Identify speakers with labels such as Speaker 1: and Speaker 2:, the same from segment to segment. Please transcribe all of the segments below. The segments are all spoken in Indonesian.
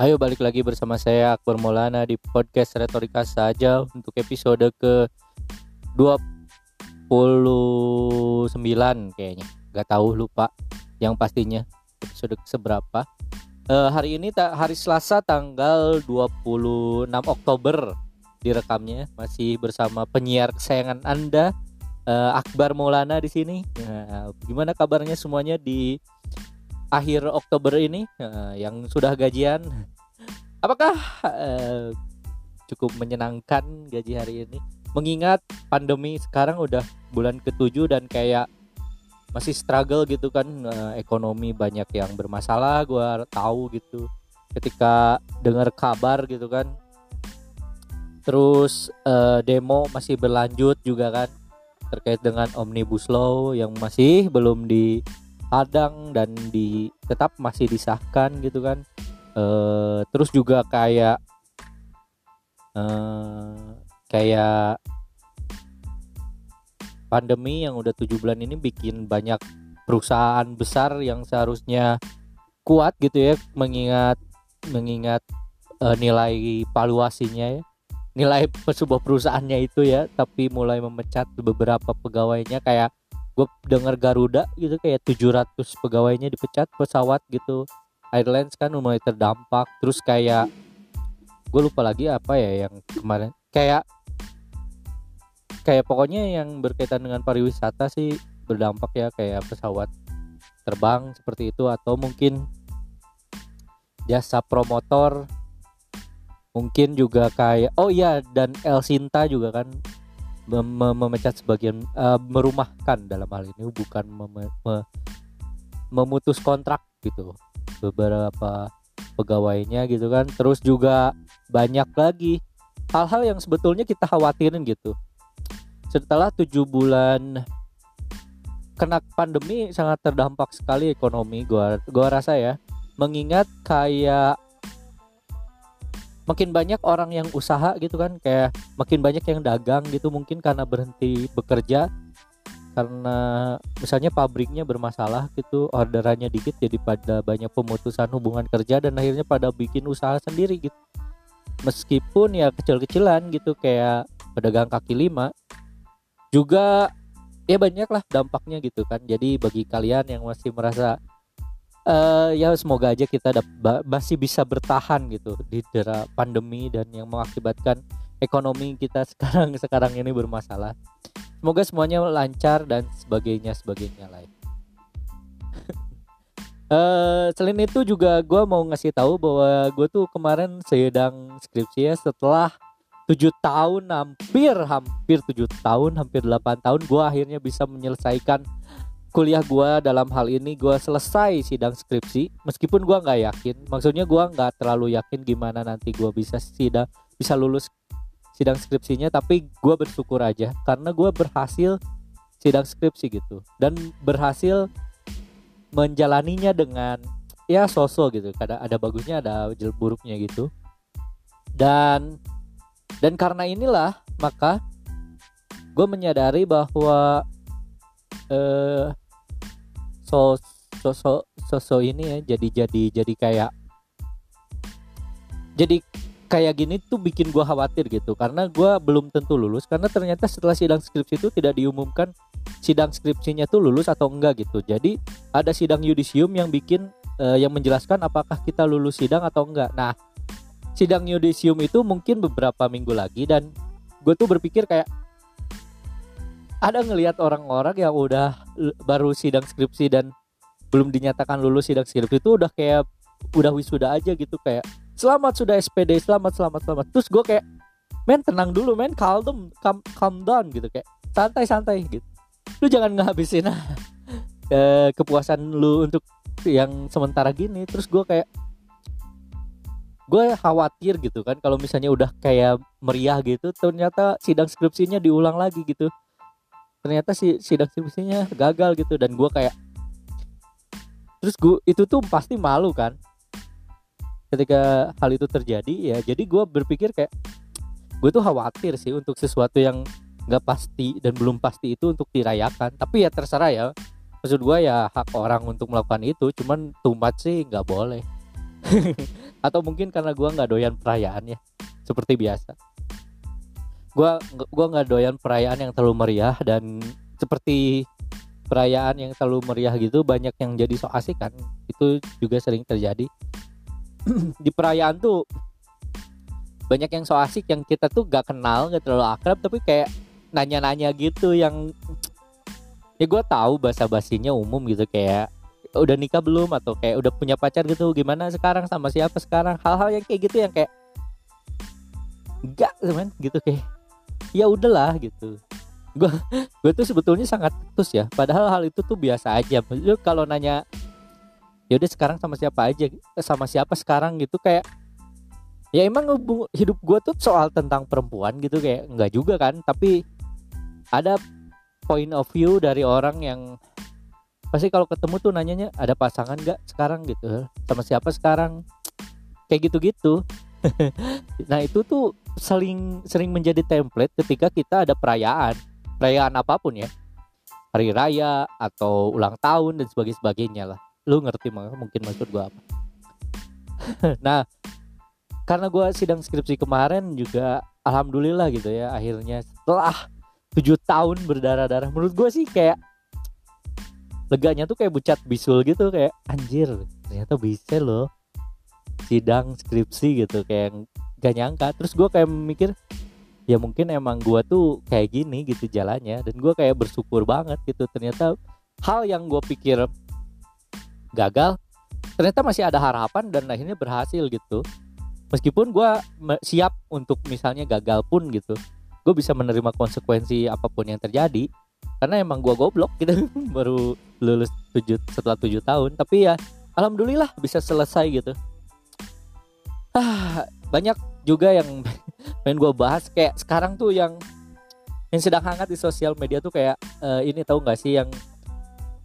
Speaker 1: Ayo balik lagi bersama saya Akbar Maulana di podcast Retorika saja untuk episode ke 29 kayaknya. Gak tahu lupa yang pastinya episode seberapa. Uh, hari ini tak hari Selasa tanggal 26 Oktober direkamnya masih bersama penyiar kesayangan Anda uh, Akbar Maulana di sini. Nah, gimana kabarnya semuanya di akhir Oktober ini uh, yang sudah gajian. Apakah uh, cukup menyenangkan gaji hari ini? Mengingat pandemi sekarang udah bulan ketujuh dan kayak masih struggle gitu kan uh, ekonomi banyak yang bermasalah gua tahu gitu. Ketika dengar kabar gitu kan. Terus uh, demo masih berlanjut juga kan terkait dengan omnibus law yang masih belum di hadang dan di tetap masih disahkan gitu kan. E, terus juga kayak e, kayak pandemi yang udah tujuh bulan ini bikin banyak perusahaan besar yang seharusnya kuat gitu ya mengingat mengingat e, nilai valuasinya ya. Nilai sebuah perusahaannya itu ya tapi mulai memecat beberapa pegawainya kayak gue dengar Garuda gitu kayak 700 pegawainya dipecat pesawat gitu. Airlines kan mulai terdampak terus kayak gue lupa lagi apa ya yang kemarin. Kayak kayak pokoknya yang berkaitan dengan pariwisata sih berdampak ya kayak pesawat terbang seperti itu atau mungkin jasa promotor. Mungkin juga kayak oh iya dan El Sinta juga kan mem memecat sebagian uh, merumahkan dalam hal ini bukan mem me memutus kontrak gitu. Beberapa pegawainya gitu kan. Terus juga banyak lagi hal-hal yang sebetulnya kita khawatirin gitu. Setelah tujuh bulan kena pandemi sangat terdampak sekali ekonomi gua gua rasa ya. Mengingat kayak makin banyak orang yang usaha gitu kan kayak makin banyak yang dagang gitu mungkin karena berhenti bekerja. Karena misalnya pabriknya bermasalah gitu orderannya dikit jadi pada banyak pemutusan hubungan kerja dan akhirnya pada bikin usaha sendiri gitu. Meskipun ya kecil-kecilan gitu kayak pedagang kaki lima juga ya banyak lah dampaknya gitu kan. Jadi bagi kalian yang masih merasa uh, ya semoga aja kita masih bisa bertahan gitu di dera pandemi dan yang mengakibatkan ekonomi kita sekarang sekarang ini bermasalah. Semoga semuanya lancar dan sebagainya sebagainya lain. uh, selain itu juga gue mau ngasih tahu bahwa gue tuh kemarin sedang skripsi ya setelah tujuh tahun hampir hampir tujuh tahun hampir delapan tahun gue akhirnya bisa menyelesaikan kuliah gue dalam hal ini gue selesai sidang skripsi meskipun gue nggak yakin. Maksudnya gue nggak terlalu yakin gimana nanti gue bisa sidang bisa lulus sidang skripsinya tapi gue bersyukur aja karena gue berhasil sidang skripsi gitu. Dan berhasil menjalaninya dengan ya sosok gitu. Kadang ada bagusnya ada buruknya gitu. Dan dan karena inilah maka gue menyadari bahwa eh, so so so ini ya jadi jadi jadi kayak jadi kayak gini tuh bikin gua khawatir gitu. Karena gua belum tentu lulus karena ternyata setelah sidang skripsi itu tidak diumumkan sidang skripsinya tuh lulus atau enggak gitu. Jadi ada sidang yudisium yang bikin uh, yang menjelaskan apakah kita lulus sidang atau enggak. Nah sidang yudisium itu mungkin beberapa minggu lagi dan gue tuh berpikir kayak ada ngelihat orang-orang yang udah baru sidang skripsi dan belum dinyatakan lulus sidang skripsi itu udah kayak udah wisuda aja gitu kayak selamat sudah SPD selamat selamat selamat. Terus gue kayak men tenang dulu men calm calm, calm down gitu kayak santai santai gitu. Lu jangan ngabisin eh, kepuasan lu untuk yang sementara gini. Terus gue kayak gue khawatir gitu kan kalau misalnya udah kayak meriah gitu ternyata sidang skripsinya diulang lagi gitu ternyata si sidang skripsinya gagal gitu dan gue kayak terus gue itu tuh pasti malu kan? Ketika hal itu terjadi ya jadi gue berpikir kayak gue tuh khawatir sih untuk sesuatu yang nggak pasti dan belum pasti itu untuk dirayakan. Tapi ya terserah ya maksud gue ya hak orang untuk melakukan itu cuman tumat sih nggak boleh. Atau mungkin karena gua nggak doyan perayaan ya seperti biasa gua gua nggak doyan perayaan yang terlalu meriah dan seperti perayaan yang terlalu meriah gitu banyak yang jadi so asik kan itu juga sering terjadi. Di perayaan tuh banyak yang so asik yang kita tuh gak kenal gak terlalu akrab tapi kayak nanya-nanya gitu yang ya gue tahu bahasa basinya umum gitu kayak udah nikah belum atau kayak udah punya pacar gitu gimana sekarang sama siapa sekarang hal-hal yang kayak gitu yang kayak enggak teman gitu kayak ya udahlah gitu. Gue gue tuh sebetulnya sangat putus ya. Padahal hal itu tuh biasa aja. Lu kalau nanya ya udah sekarang sama siapa aja? Sama siapa sekarang gitu kayak ya emang hidup gue tuh soal tentang perempuan gitu kayak enggak juga kan. Tapi ada point of view dari orang yang pasti kalau ketemu tuh nanyanya ada pasangan nggak sekarang? gitu. Sama siapa sekarang? Kayak gitu-gitu nah itu tuh sering sering menjadi template ketika kita ada perayaan. Perayaan apa pun ya. Hari raya atau ulang tahun dan sebagainya lah. Lu ngerti mungkin maksud gua apa. Nah karena gua sidang skripsi kemarin juga alhamdulillah gitu ya akhirnya setelah tujuh tahun berdarah-darah menurut gua sih kayak leganya tuh kayak bucat bisul gitu kayak anjir ternyata bisa loh sidang skripsi gitu kayak gak nyangka. Terus gue kayak mikir ya mungkin emang gue tuh kayak gini gitu jalannya dan gue kayak bersyukur banget gitu. Ternyata hal yang gue pikir gagal ternyata masih ada harapan dan akhirnya berhasil gitu. Meskipun gue siap untuk misalnya gagal pun gitu gue bisa menerima konsekuensi apa pun yang terjadi. Karena emang gue goblok gitu baru lulus tujuh setelah tujuh tahun. Tapi ya alhamdulillah bisa selesai gitu ah banyak juga yang pengen gue bahas. Kayak sekarang tuh yang yang sedang hangat di sosial media tuh kayak uh, ini tahu nggak sih yang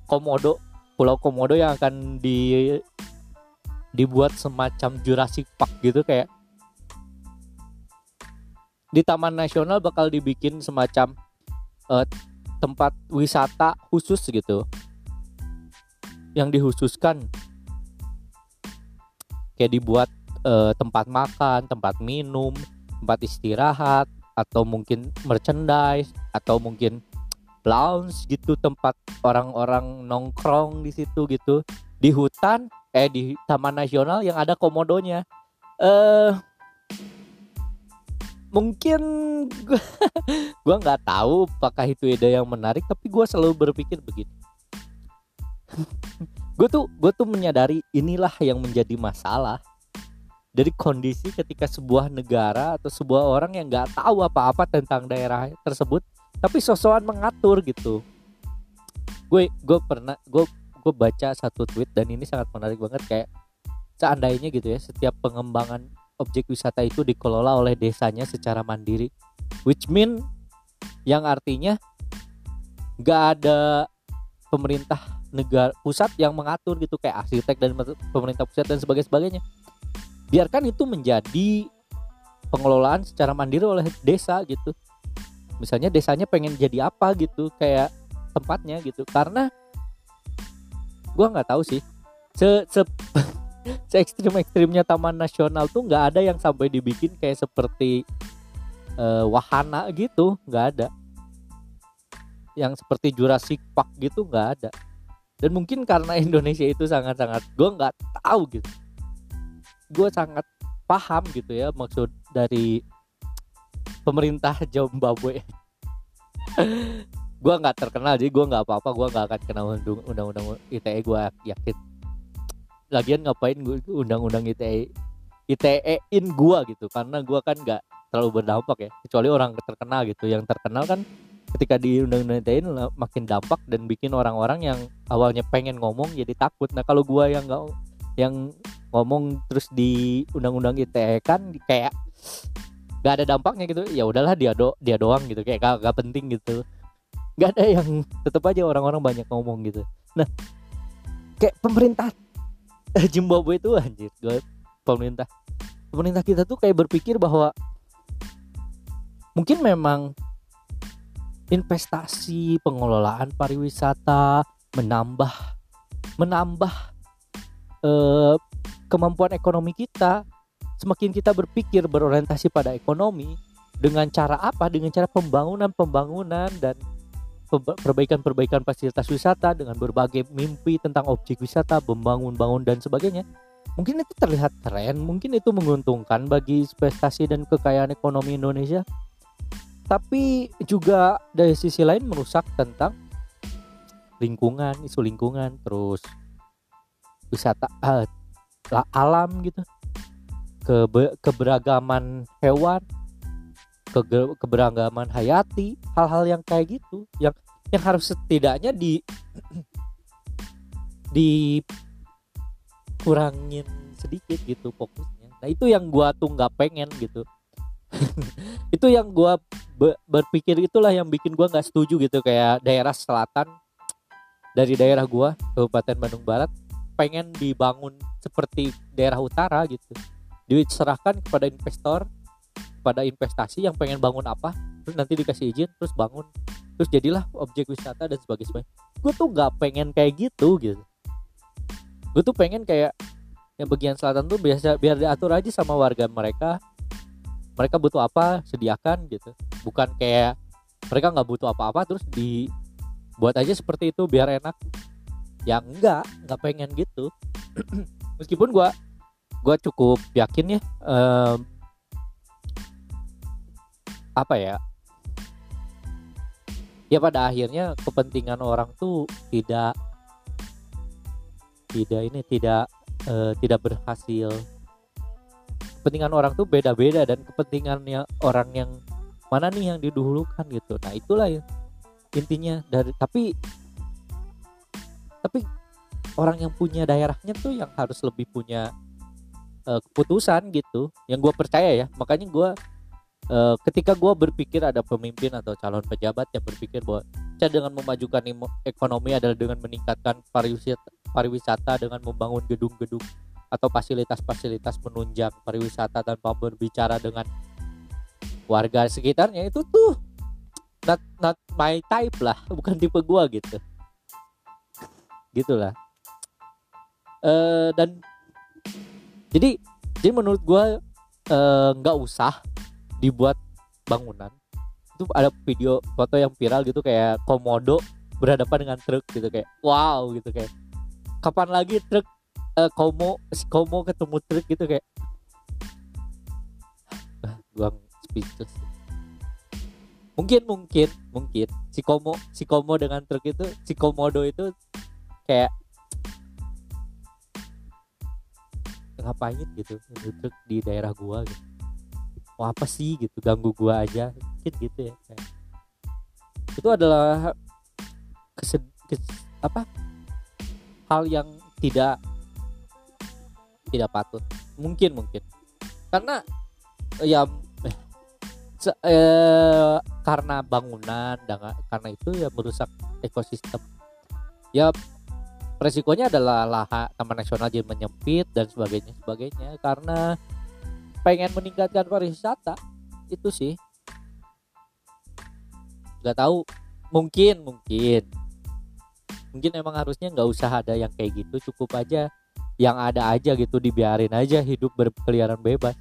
Speaker 1: komodo pulau komodo yang akan di dibuat semacam Jurassic Park gitu kayak di Taman Nasional bakal dibikin semacam uh, tempat wisata khusus gitu. Yang dihususkan. Kayak dibuat uh, tempat makan, tempat minum, tempat istirahat atau mungkin merchandise atau mungkin lounge gitu tempat orang-orang nongkrong di situ gitu. Di hutan eh di taman nasional yang ada komodonya. Eh mungkin gua nggak tahu apakah itu ide yang menarik tapi gue selalu berpikir begini. Gue tuh gue tuh menyadari inilah yang menjadi masalah dari kondisi ketika sebuah negara atau sebuah orang yang nggak tahu apa-apa tentang daerah tersebut tapi sosokan mengatur gitu. Gue gue pernah gue gue baca satu tweet dan ini sangat menarik banget kayak seandainya gitu ya setiap pengembangan objek wisata itu dikelola oleh desanya secara mandiri. Which mean yang artinya nggak ada pemerintah negara pusat yang mengatur gitu kayak arsitek dan pemerintah pusat dan sebagainya biarkan itu menjadi pengelolaan secara mandiri oleh desa gitu. Misalnya desanya pengen jadi apa gitu kayak tempatnya gitu. Karena gua nggak tahu sih se se se ekstrim ekstrimnya taman nasional tuh nggak ada yang sampai dibikin kayak seperti uh, wahana gitu nggak ada. Yang seperti Jurassic Park gitu nggak ada. Dan mungkin karena Indonesia itu sangat sangat gue nggak tahu gitu gue sangat paham gitu ya maksud dari pemerintah Zimbabwe. Gue nggak terkenal jadi gue nggak apa-apa gue nggak akan kena undang-undang ITE gue yakin. Lagian ngapain gue undang-undang ITE ITE in gue gitu karena gue kan nggak terlalu berdampak ya. Kecuali orang terkenal gitu yang terkenal kan ketika di undang-undang ITE makin dampak dan bikin orang-orang yang awalnya pengen ngomong jadi takut. Nah kalau gue yang nggak yang ngomong terus di undang-undang ITE kan kayak gak ada dampaknya gitu. Ya udahlah dia do dia doang gitu. Kayak gak, gak penting gitu. Gak ada yang tetap aja orang-orang banyak ngomong gitu. Nah kayak pemerintah Zimbabwe itu anjir gue pemerintah pemerintah kita tuh kayak berpikir bahwa mungkin memang investasi pengelolaan pariwisata menambah menambah eh, kemampuan ekonomi kita semakin kita berpikir berorientasi pada ekonomi dengan cara apa? Dengan cara pembangunan pembangunan dan perbaikan-perbaikan fasilitas wisata dengan berbagai mimpi tentang objek wisata membangun-bangun dan sebagainya. Mungkin itu terlihat keren mungkin itu menguntungkan bagi investasi dan kekayaan ekonomi Indonesia. Tapi juga dari sisi lain merusak tentang lingkungan isu lingkungan terus wisata uh, alam gitu. Kebe, keberagaman hewan ke, keberagaman hayati hal-hal yang kayak gitu. Yang yang harus setidaknya di di kurangin sedikit gitu fokusnya. Nah itu yang gua tuh nggak pengen gitu. Itu yang gua be berpikir itulah yang bikin gua nggak setuju gitu. Kayak daerah selatan dari daerah gua Kabupaten Bandung Barat pengen dibangun seperti daerah utara gitu. Diserahkan kepada investor pada investasi yang pengen bangun apa terus nanti dikasih izin terus bangun. Terus jadilah objek wisata dan sebagainya. Gue tuh nggak pengen kayak gitu gitu. Gue tuh pengen kayak yang bagian selatan tuh biasa biar diatur aja sama warga mereka. Mereka butuh apa sediakan gitu. Bukan kayak mereka nggak butuh apa-apa terus dibuat aja seperti itu biar enak yang enggak nggak pengen gitu. Meskipun gue gue cukup yakin ya um, apa ya? Ya pada akhirnya kepentingan orang tuh tidak tidak ini tidak uh, tidak berhasil. Kepentingan orang tuh beda-beda dan kepentingannya orang yang mana nih yang didahulukan gitu. Nah itulah ya intinya. Dari tapi tapi orang yang punya daerahnya tuh yang harus lebih punya uh, keputusan gitu yang gue percaya ya. Makanya gue uh, ketika gue berpikir ada pemimpin atau calon pejabat yang berpikir bahwa cara dengan memajukan ekonomi adalah dengan meningkatkan pariwisata, pariwisata dengan membangun gedung-gedung atau fasilitas-fasilitas menunjang pariwisata tanpa berbicara dengan warga sekitarnya itu tuh not not my type lah bukan tipe gue gitu gitulah. Uh, dan jadi jadi menurut gue eh, nggak uh, usah dibuat bangunan. Itu ada video foto yang viral gitu kayak komodo berhadapan dengan truk gitu kayak wow gitu kayak kapan lagi truk uh, komo si komo ketemu truk gitu kayak gua speechless. Mungkin mungkin mungkin si komo si komo dengan truk itu si komodo itu kayak ngapain gitu truk di daerah gua gitu. Oh apa sih gitu ganggu gua aja mungkin gitu ya itu adalah kesed, kes, apa? Hal yang tidak tidak patut. Mungkin mungkin. Karena ya eh, se, eh, karena bangunan dan karena itu ya merusak ekosistem. Ya resikonya adalah lahan taman nasional jadi menyempit dan sebagainya sebagainya. Karena pengen meningkatkan pariwisata itu sih. Nggak tahu mungkin mungkin. Mungkin emang harusnya nggak usah ada yang kayak gitu cukup aja yang ada aja gitu dibiarin aja hidup berkeliaran bebas.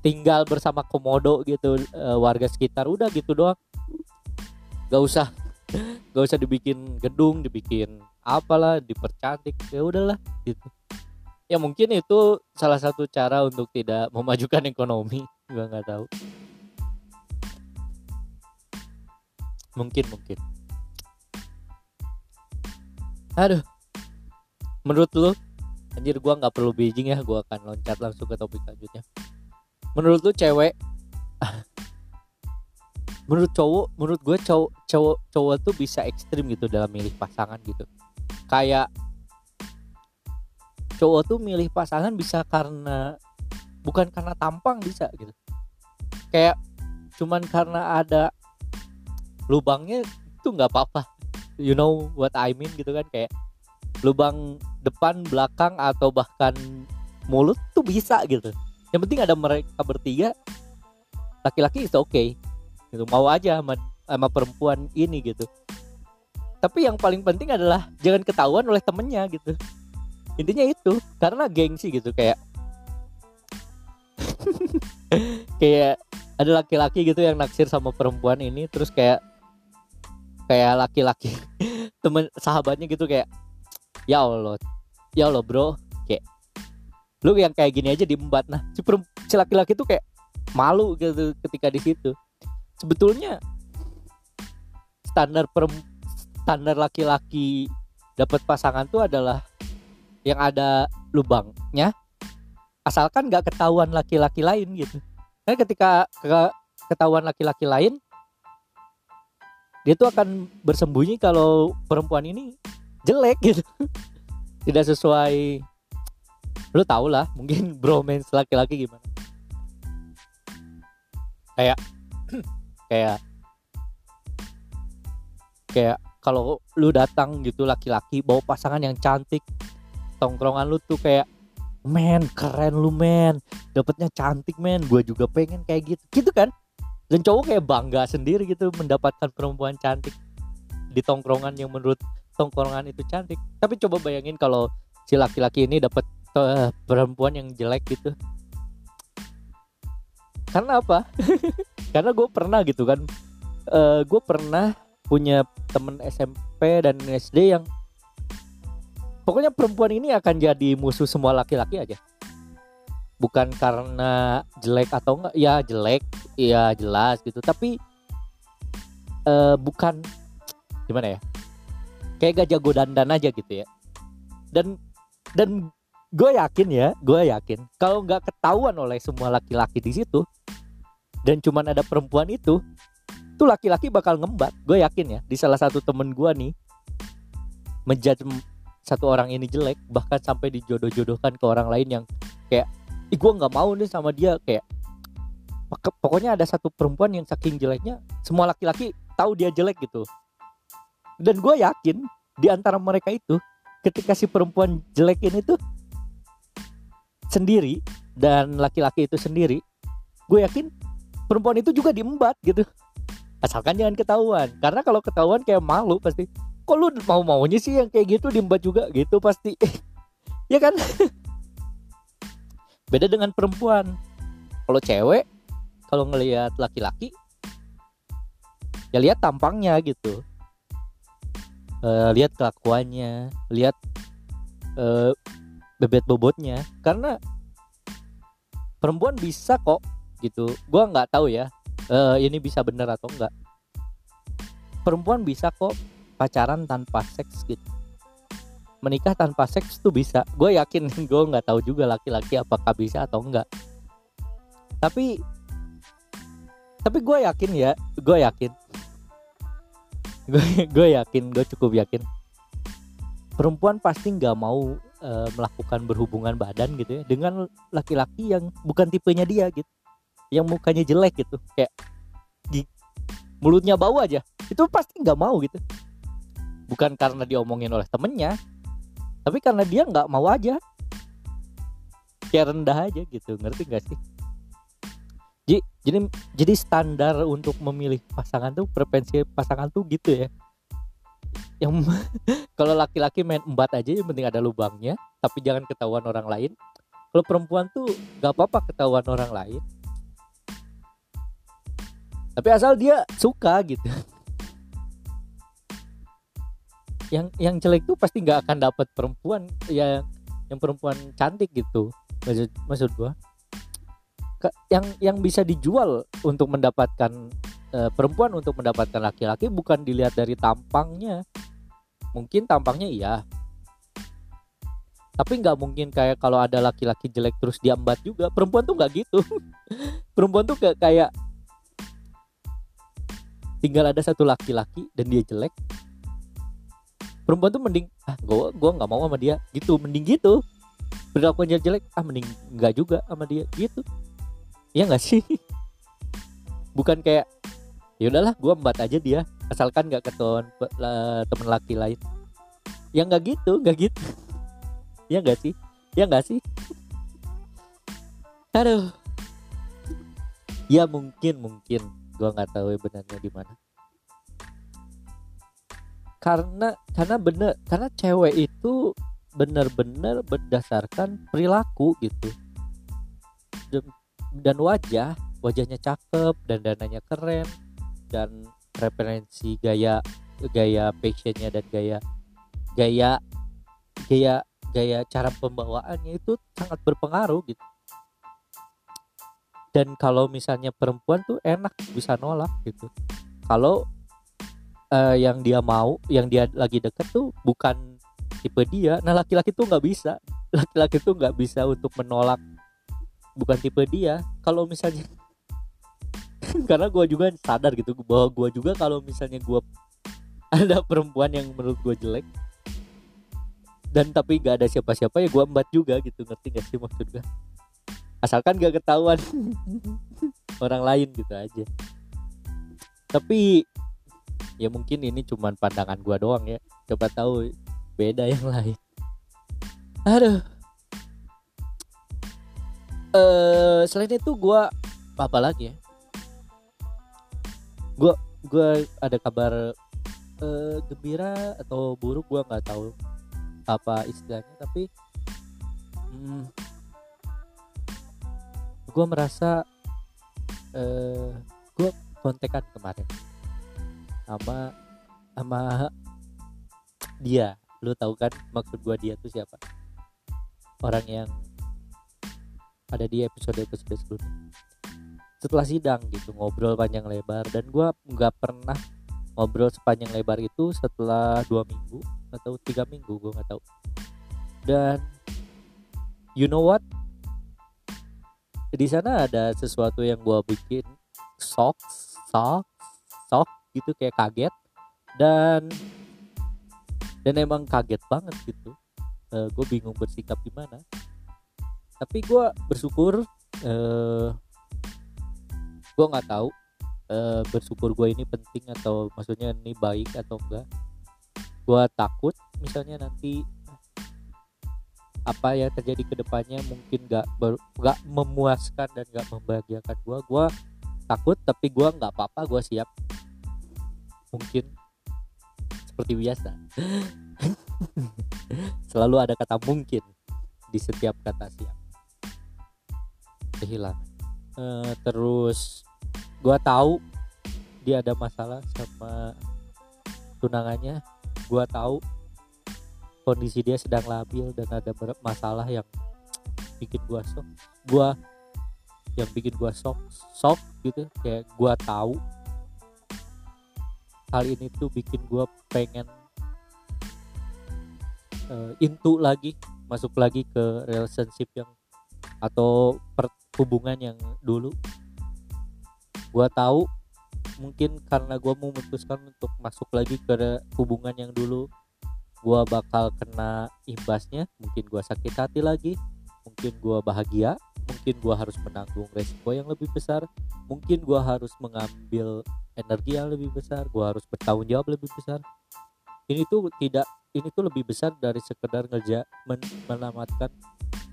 Speaker 1: Tinggal bersama komodo gitu e, warga sekitar udah gitu doang. Nggak usah nggak usah dibikin gedung dibikin apalah dipercantik ya udahlah gitu. Ya mungkin itu salah satu cara untuk tidak memajukan ekonomi juga nggak tahu. Mungkin mungkin. Aduh. Menurut lu anjir gua nggak perlu Beijing ya gua akan loncat langsung ke topik selanjutnya. Menurut lu cewek menurut cowok menurut gue cowok cowok cowok tuh bisa ekstrim gitu dalam milih pasangan gitu kayak cowok tuh milih pasangan bisa karena bukan karena tampang bisa gitu. Kayak cuman karena ada lubangnya itu nggak apa-apa. You know what I mean gitu kan kayak lubang depan belakang atau bahkan mulut tuh bisa gitu. Yang penting ada mereka bertiga laki-laki itu oke okay. gitu mau aja sama, sama perempuan ini gitu tapi yang paling penting adalah jangan ketahuan oleh temennya gitu. Intinya itu karena gengsi gitu kayak kayak ada laki-laki gitu yang naksir sama perempuan ini terus kayak kayak laki-laki temen sahabatnya gitu kayak ya Allah ya Allah bro kayak lu yang kayak gini aja diembat. Nah si, si laki-laki tuh kayak malu gitu ketika di situ. Sebetulnya standar per standar laki-laki dapat pasangan tuh adalah yang ada lubangnya. Asalkan nggak ketahuan laki-laki lain gitu. Kan ketika ke, ketahuan laki-laki lain dia tuh akan bersembunyi kalau perempuan ini jelek gitu. Tidak sesuai lu tau lah mungkin bromance laki-laki gimana. Kayak kayak kayak kalau lu datang gitu laki-laki bawa pasangan yang cantik tongkrongan lu tuh kayak men keren lu men. Dapetnya cantik men. Gue juga pengen kayak gitu. Gitu kan? Dan cowok kayak bangga sendiri gitu mendapatkan perempuan cantik di tongkrongan yang menurut tongkrongan itu cantik. Tapi coba bayangin kalau si laki-laki ini dapat uh, perempuan yang jelek gitu. Karena apa? Karena gue pernah gitu kan. Uh, gue pernah punya temen SMP dan SD yang pokoknya perempuan ini akan jadi musuh semua laki-laki aja. Bukan karena jelek atau enggak ya jelek ya jelas gitu. Tapi uh, bukan gimana ya kayak gak jago dandan aja gitu ya. Dan dan gue yakin ya gue yakin kalau nggak ketahuan oleh semua laki-laki di situ dan cuman ada perempuan itu tuh laki-laki bakal ngembat gue yakin ya. Di salah satu temen gue nih menjudge satu orang ini jelek bahkan sampai dijodoh-jodohkan ke orang lain yang kayak ih gue nggak mau nih sama dia kayak pokoknya ada satu perempuan yang saking jeleknya semua laki-laki tahu dia jelek gitu. Dan gue yakin di antara mereka itu ketika si perempuan jelek ini tuh sendiri dan laki-laki itu sendiri gue yakin perempuan itu juga diembat gitu asalkan jangan ketahuan. Karena kalau ketahuan kayak malu pasti kok lu mau maunya sih yang kayak gitu diembat juga? Gitu pasti. Ya kan? Beda dengan perempuan. Kalau cewek kalau ngelihat laki-laki ya lihat tampangnya gitu. Uh, lihat kelakuannya lihat uh, bebet bobotnya. Karena perempuan bisa kok gitu. Gua nggak tahu ya uh, ini bisa bener atau enggak? Perempuan bisa kok pacaran tanpa seks gitu. Menikah tanpa seks tuh bisa. Gue yakin gue nggak tahu juga laki-laki apakah bisa atau enggak. Tapi tapi gue yakin ya gue yakin. Gue gue yakin gue cukup yakin. Perempuan pasti nggak mau e, melakukan berhubungan badan gitu ya dengan laki-laki yang bukan tipenya dia gitu yang mukanya jelek gitu kayak di mulutnya bau aja itu pasti nggak mau gitu. Bukan karena diomongin oleh temennya tapi karena dia nggak mau aja. Kayak rendah aja gitu ngerti gak sih? Jadi jadi standar untuk memilih pasangan tuh preferensi pasangan tuh gitu ya. Yang kalau laki-laki main embat aja yang penting ada lubangnya tapi jangan ketahuan orang lain. Kalau perempuan tuh gak apa-apa ketahuan orang lain tapi asal dia suka gitu. Yang yang jelek tuh pasti nggak akan dapat perempuan ya yang perempuan cantik gitu maksud maksud gua. Yang yang bisa dijual untuk mendapatkan uh, perempuan untuk mendapatkan laki-laki bukan dilihat dari tampangnya. Mungkin tampangnya iya. Tapi nggak mungkin kayak kalau ada laki-laki jelek terus diambat juga. Perempuan tuh nggak gitu. Perempuan tuh kayak tinggal ada satu laki-laki dan dia jelek. Perempuan tuh mending ah gue gue nggak mau sama dia. Gitu mending gitu. Berlakuannya jelek ah mending nggak juga sama dia. Gitu. Ya nggak sih? Bukan kayak ya udahlah gue embat aja dia asalkan nggak ketahuan temen laki lain. Ya nggak gitu nggak gitu. Ya nggak sih? Ya nggak sih? Aduh. Ya mungkin mungkin gue nggak tahu benarnya di mana. Karena karena bener karena cewek itu benar-benar berdasarkan perilaku gitu. Dan, wajah wajahnya cakep dan dananya keren dan referensi gaya gaya fashionnya dan gaya gaya gaya gaya cara pembawaannya itu sangat berpengaruh gitu dan kalau misalnya perempuan tuh enak bisa nolak gitu. Kalau uh, yang dia mau yang dia lagi deket tuh bukan tipe dia. Nah laki-laki tuh nggak bisa. Laki-laki tuh nggak bisa untuk menolak. Bukan tipe dia. Kalau misalnya karena gue juga sadar gitu bahwa gue juga kalau misalnya gue ada perempuan yang menurut gue jelek dan tapi gak ada siapa-siapa ya gue embat juga gitu. Ngerti gak sih maksud gue asalkan gak ketahuan. Orang lain gitu aja. Tapi ya mungkin ini cuman pandangan gua doang ya. Coba tahu beda yang lain. Aduh. Uh, selain itu gua apa lagi ya? Gua gua ada kabar uh, gembira atau buruk gua nggak tahu apa istilahnya tapi hmm, gue merasa uh, gue kontekan kemarin. Sama sama dia. Lu tahu kan maksud gua dia tuh siapa? Orang yang ada di episode episode sebelumnya. Setelah sidang gitu ngobrol panjang lebar. Dan gua nggak pernah ngobrol sepanjang lebar itu setelah dua minggu atau tiga minggu gua nggak tahu. Dan you know what di sana ada sesuatu yang gua bikin shock shock shock gitu kayak kaget. Dan dan emang kaget banget gitu. Uh, eh, gue bingung bersikap gimana. Tapi gue bersyukur uh, gue nggak tahu uh, bersyukur gue ini penting atau maksudnya ini baik atau enggak. Gue takut misalnya nanti apa yang terjadi ke depannya mungkin gak ber, gak memuaskan dan gak membahagiakan gue gue takut tapi gue nggak apa-apa gue siap. Mungkin seperti biasa. Selalu ada kata mungkin di setiap kata siap. Kehilangan. Uh, terus gue tahu dia ada masalah sama tunangannya. Gue tahu kondisi dia sedang labil dan ada masalah yang bikin gue shock gue yang bikin gue shock shock gitu. Kayak gue tahu hal ini tuh bikin gue pengen uh, into lagi masuk lagi ke relationship yang atau hubungan yang dulu. Gue tahu mungkin karena gue memutuskan untuk masuk lagi ke hubungan yang dulu gue bakal kena imbasnya mungkin gue sakit hati lagi mungkin gue bahagia mungkin gue harus menanggung resiko yang lebih besar mungkin gue harus mengambil energi yang lebih besar gue harus bertanggung jawab lebih besar. Ini tuh tidak ini tuh lebih besar dari sekedar ngerja men, menamatkan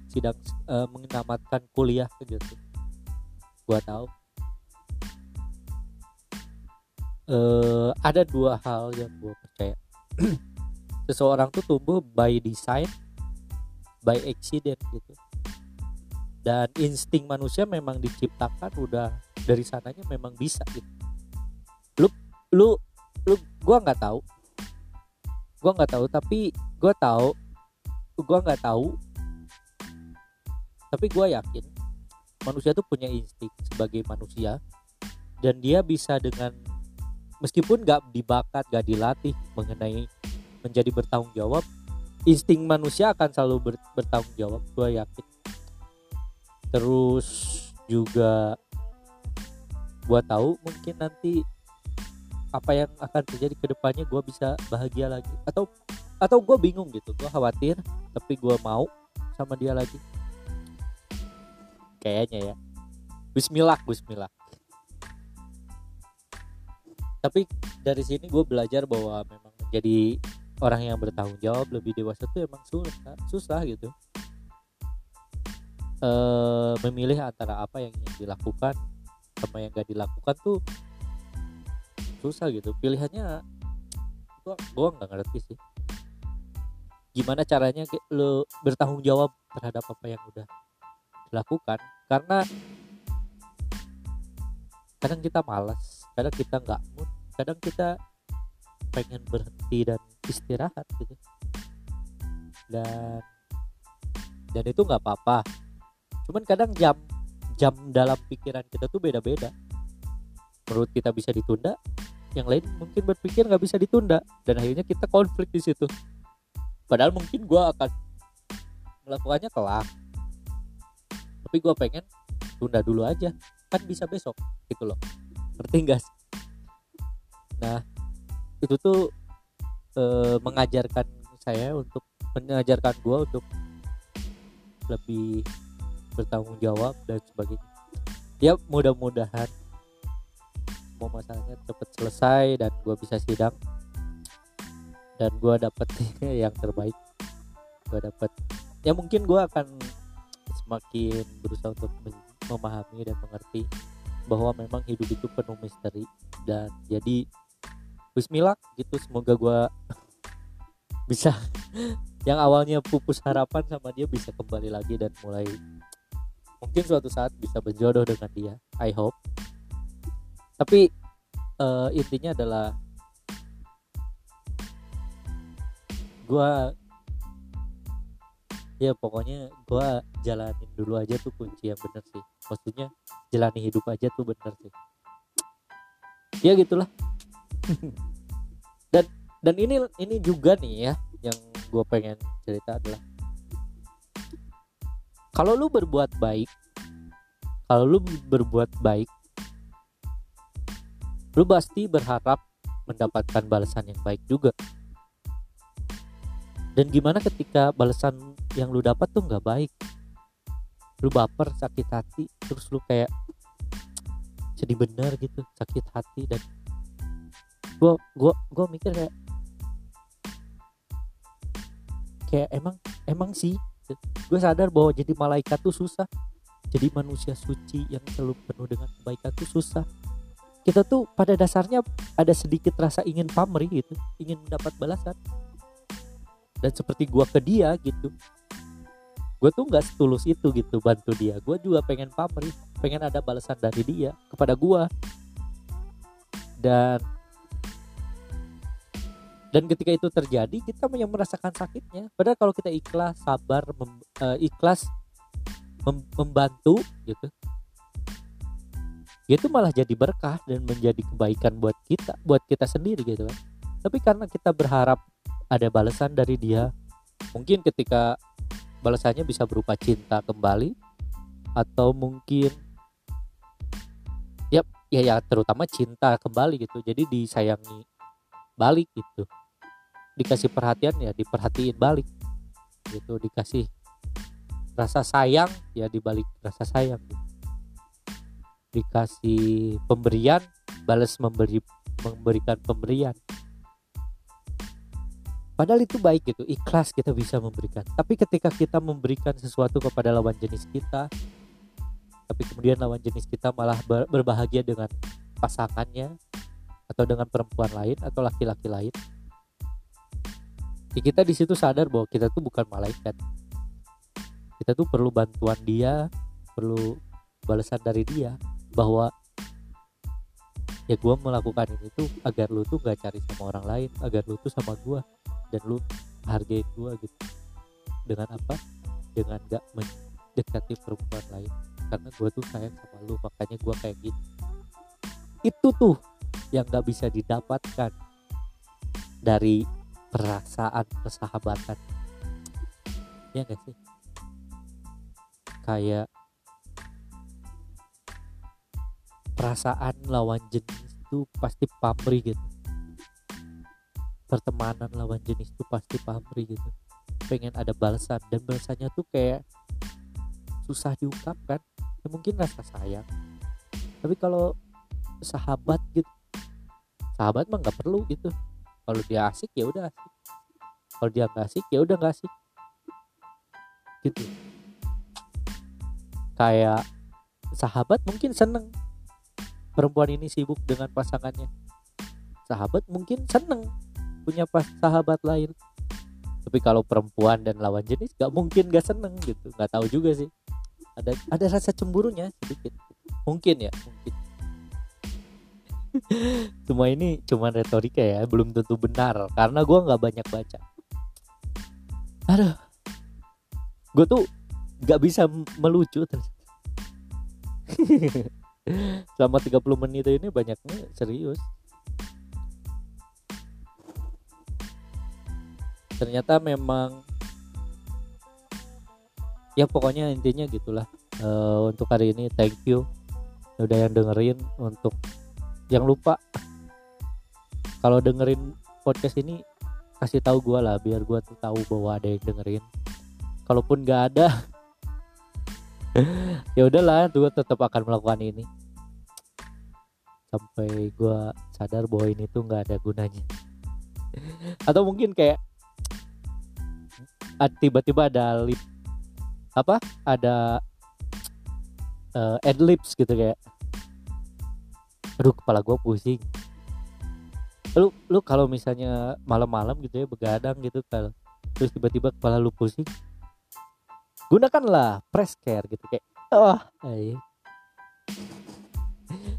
Speaker 1: sidang uh, menamatkan kuliah gitu gue tahu. Uh, ada dua hal yang gue percaya seseorang tuh tumbuh by design by accident gitu. Dan insting manusia memang diciptakan udah dari sananya memang bisa gitu. Lu lu lu gua nggak tahu. Gua nggak tahu tapi gua tahu gua nggak tahu. Tapi gua yakin manusia tuh punya insting sebagai manusia. Dan dia bisa dengan meskipun gak dibakat gak dilatih mengenai menjadi bertanggung jawab insting manusia akan selalu ber, bertanggung jawab gue yakin. Terus juga gue tahu mungkin nanti apa yang akan terjadi ke depannya gue bisa bahagia lagi. Atau atau gue bingung gitu gue khawatir tapi gue mau sama dia lagi. Kayaknya ya. Bismillah Bismillah. Tapi dari sini gue belajar bahwa memang menjadi orang yang bertanggung jawab lebih dewasa itu emang susah susah gitu. E, memilih antara apa yang ingin dilakukan sama yang gak dilakukan tuh susah gitu. Pilihannya gua gua nggak ngerti sih. Gimana caranya lo bertanggung jawab terhadap apa yang udah dilakukan? Karena kadang kita malas kadang kita nggak mood kadang kita pengen berhenti dan istirahat gitu. Dan dan itu nggak apa-apa. Cuman kadang jam jam dalam pikiran kita tuh beda-beda. Menurut kita bisa ditunda yang lain mungkin berpikir nggak bisa ditunda dan akhirnya kita konflik di situ. Padahal mungkin gue akan melakukannya kelak tapi gue pengen tunda dulu aja kan bisa besok gitu loh. Ngerti gak sih? Nah itu tuh e, mengajarkan saya untuk mengajarkan gue untuk lebih bertanggung jawab dan sebagainya. Ya mudah-mudahan mau masalahnya cepat selesai dan gue bisa sidang dan gue dapet yang terbaik. Gue dapet. Ya mungkin gue akan semakin berusaha untuk memahami dan mengerti bahwa memang hidup itu penuh misteri dan jadi Bismillah gitu semoga gue bisa yang awalnya pupus harapan sama dia bisa kembali lagi dan mulai mungkin suatu saat bisa berjodoh dengan dia I hope. Tapi uh, intinya adalah gue ya pokoknya gue jalanin dulu aja tuh kunci yang bener sih. Maksudnya jalani hidup aja tuh bener sih. Ya gitulah dan dan ini ini juga nih ya yang gue pengen cerita adalah kalau lu berbuat baik kalau lu berbuat baik lu pasti berharap mendapatkan balasan yang baik juga. Dan gimana ketika balasan yang lu dapat tuh nggak baik? Lu baper sakit hati terus lu kayak jadi bener gitu sakit hati dan gua gua gua mikir kayak kayak emang emang sih gue sadar bahwa jadi malaikat tuh susah. Jadi manusia suci yang selalu penuh dengan kebaikan tuh susah. Kita tuh pada dasarnya ada sedikit rasa ingin pamrih gitu ingin mendapat balasan. Dan seperti gue ke dia gitu gue tuh nggak setulus itu gitu bantu dia. Gue juga pengen pamrih pengen ada balasan dari dia kepada gue dan dan ketika itu terjadi kita yang merasakan sakitnya. Padahal kalau kita ikhlas sabar mem, uh, ikhlas mem, membantu gitu itu malah jadi berkah dan menjadi kebaikan buat kita buat kita sendiri gitu kan. Tapi karena kita berharap ada balasan dari dia mungkin ketika balasannya bisa berupa cinta kembali atau mungkin ya ya ya terutama cinta kembali gitu. Jadi disayangi balik gitu dikasih perhatian ya diperhatiin balik gitu dikasih rasa sayang ya dibalik rasa sayang gitu. dikasih pemberian balas memberi memberikan pemberian Padahal itu baik gitu, ikhlas kita bisa memberikan. Tapi ketika kita memberikan sesuatu kepada lawan jenis kita, tapi kemudian lawan jenis kita malah berbahagia dengan pasangannya atau dengan perempuan lain atau laki-laki lain, ya kita di situ sadar bahwa kita tuh bukan malaikat. Kita tuh perlu bantuan dia, perlu balasan dari dia bahwa ya gue melakukan ini tuh agar lu tuh gak cari sama orang lain agar lu tuh sama gue dan lu hargai gue gitu. Dengan apa? Dengan gak mendekati perempuan lain. Karena gue tuh sayang sama lu makanya gue kayak gitu. Itu tuh yang gak bisa didapatkan dari perasaan persahabatan. Ya gak sih? Kayak perasaan lawan jenis itu pasti pamrih gitu. Pertemanan lawan jenis tuh pasti pamrih gitu. Pengen ada balasan dan balasannya tuh kayak susah diungkapkan ya mungkin rasa sayang. Tapi kalau sahabat gitu sahabat mah nggak perlu gitu kalau dia asik ya udah asik. Kalau dia nggak asik ya udah nggak asik. Gitu. Kayak sahabat mungkin seneng. Perempuan ini sibuk dengan pasangannya. Sahabat mungkin seneng punya pas sahabat lain. Tapi kalau perempuan dan lawan jenis gak mungkin gak seneng gitu. Nggak tahu juga sih. Ada ada rasa cemburunya sedikit. Mungkin ya mungkin semua ini cuman retorika ya belum tentu benar. Karena gue nggak banyak baca. Aduh. Gue tuh nggak bisa melucu selama 30 menit ini banyaknya serius. Ternyata memang ya pokoknya intinya gitulah. Uh, untuk hari ini thank you. Udah yang dengerin untuk yang lupa kalau dengerin podcast ini kasih tahu gue lah biar gue tuh tahu bahwa ada yang dengerin. Kalaupun gak ada ya udahlah gue tetap akan melakukan ini. Sampai gue sadar bahwa ini tuh nggak ada gunanya. Atau mungkin kayak tiba-tiba ada lip apa? Ada uh, adlibs gitu kayak aduh kepala gue pusing. Lu lu kalau misalnya malam-malam gitu ya begadang gitu kalau terus tiba-tiba kepala lu pusing gunakanlah press care gitu kayak wah oh,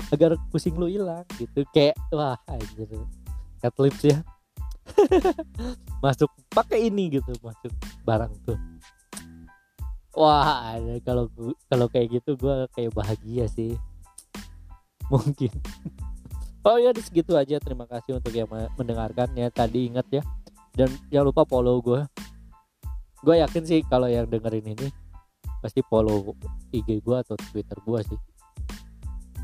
Speaker 1: agar pusing lu hilang gitu kayak wah anjir adlibs ya. Masuk pakai ini gitu masuk barang tuh. Wah kalau kalau kayak gitu gue kayak bahagia sih mungkin. Oh ya segitu aja. Terima kasih untuk yang mendengarkan ya tadi ingat ya. Dan jangan lupa follow gue gue yakin sih kalau yang dengerin ini pasti follow IG gue atau Twitter gue sih.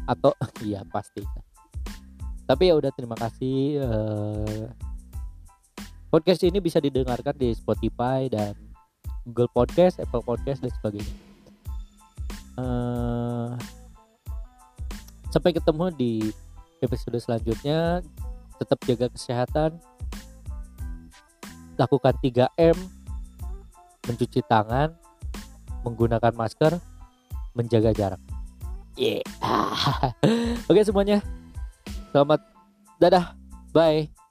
Speaker 1: Atau iya pasti. Tapi ya udah terima kasih uh, Podcast ini bisa didengarkan di Spotify dan Google Podcast, Apple Podcast dan sebagainya. Uh, sampai ketemu di episode selanjutnya. Tetap jaga kesehatan. Lakukan 3M. Mencuci tangan, menggunakan masker, menjaga jarak. Yeah. Oke semuanya. Selamat dadah. Bye.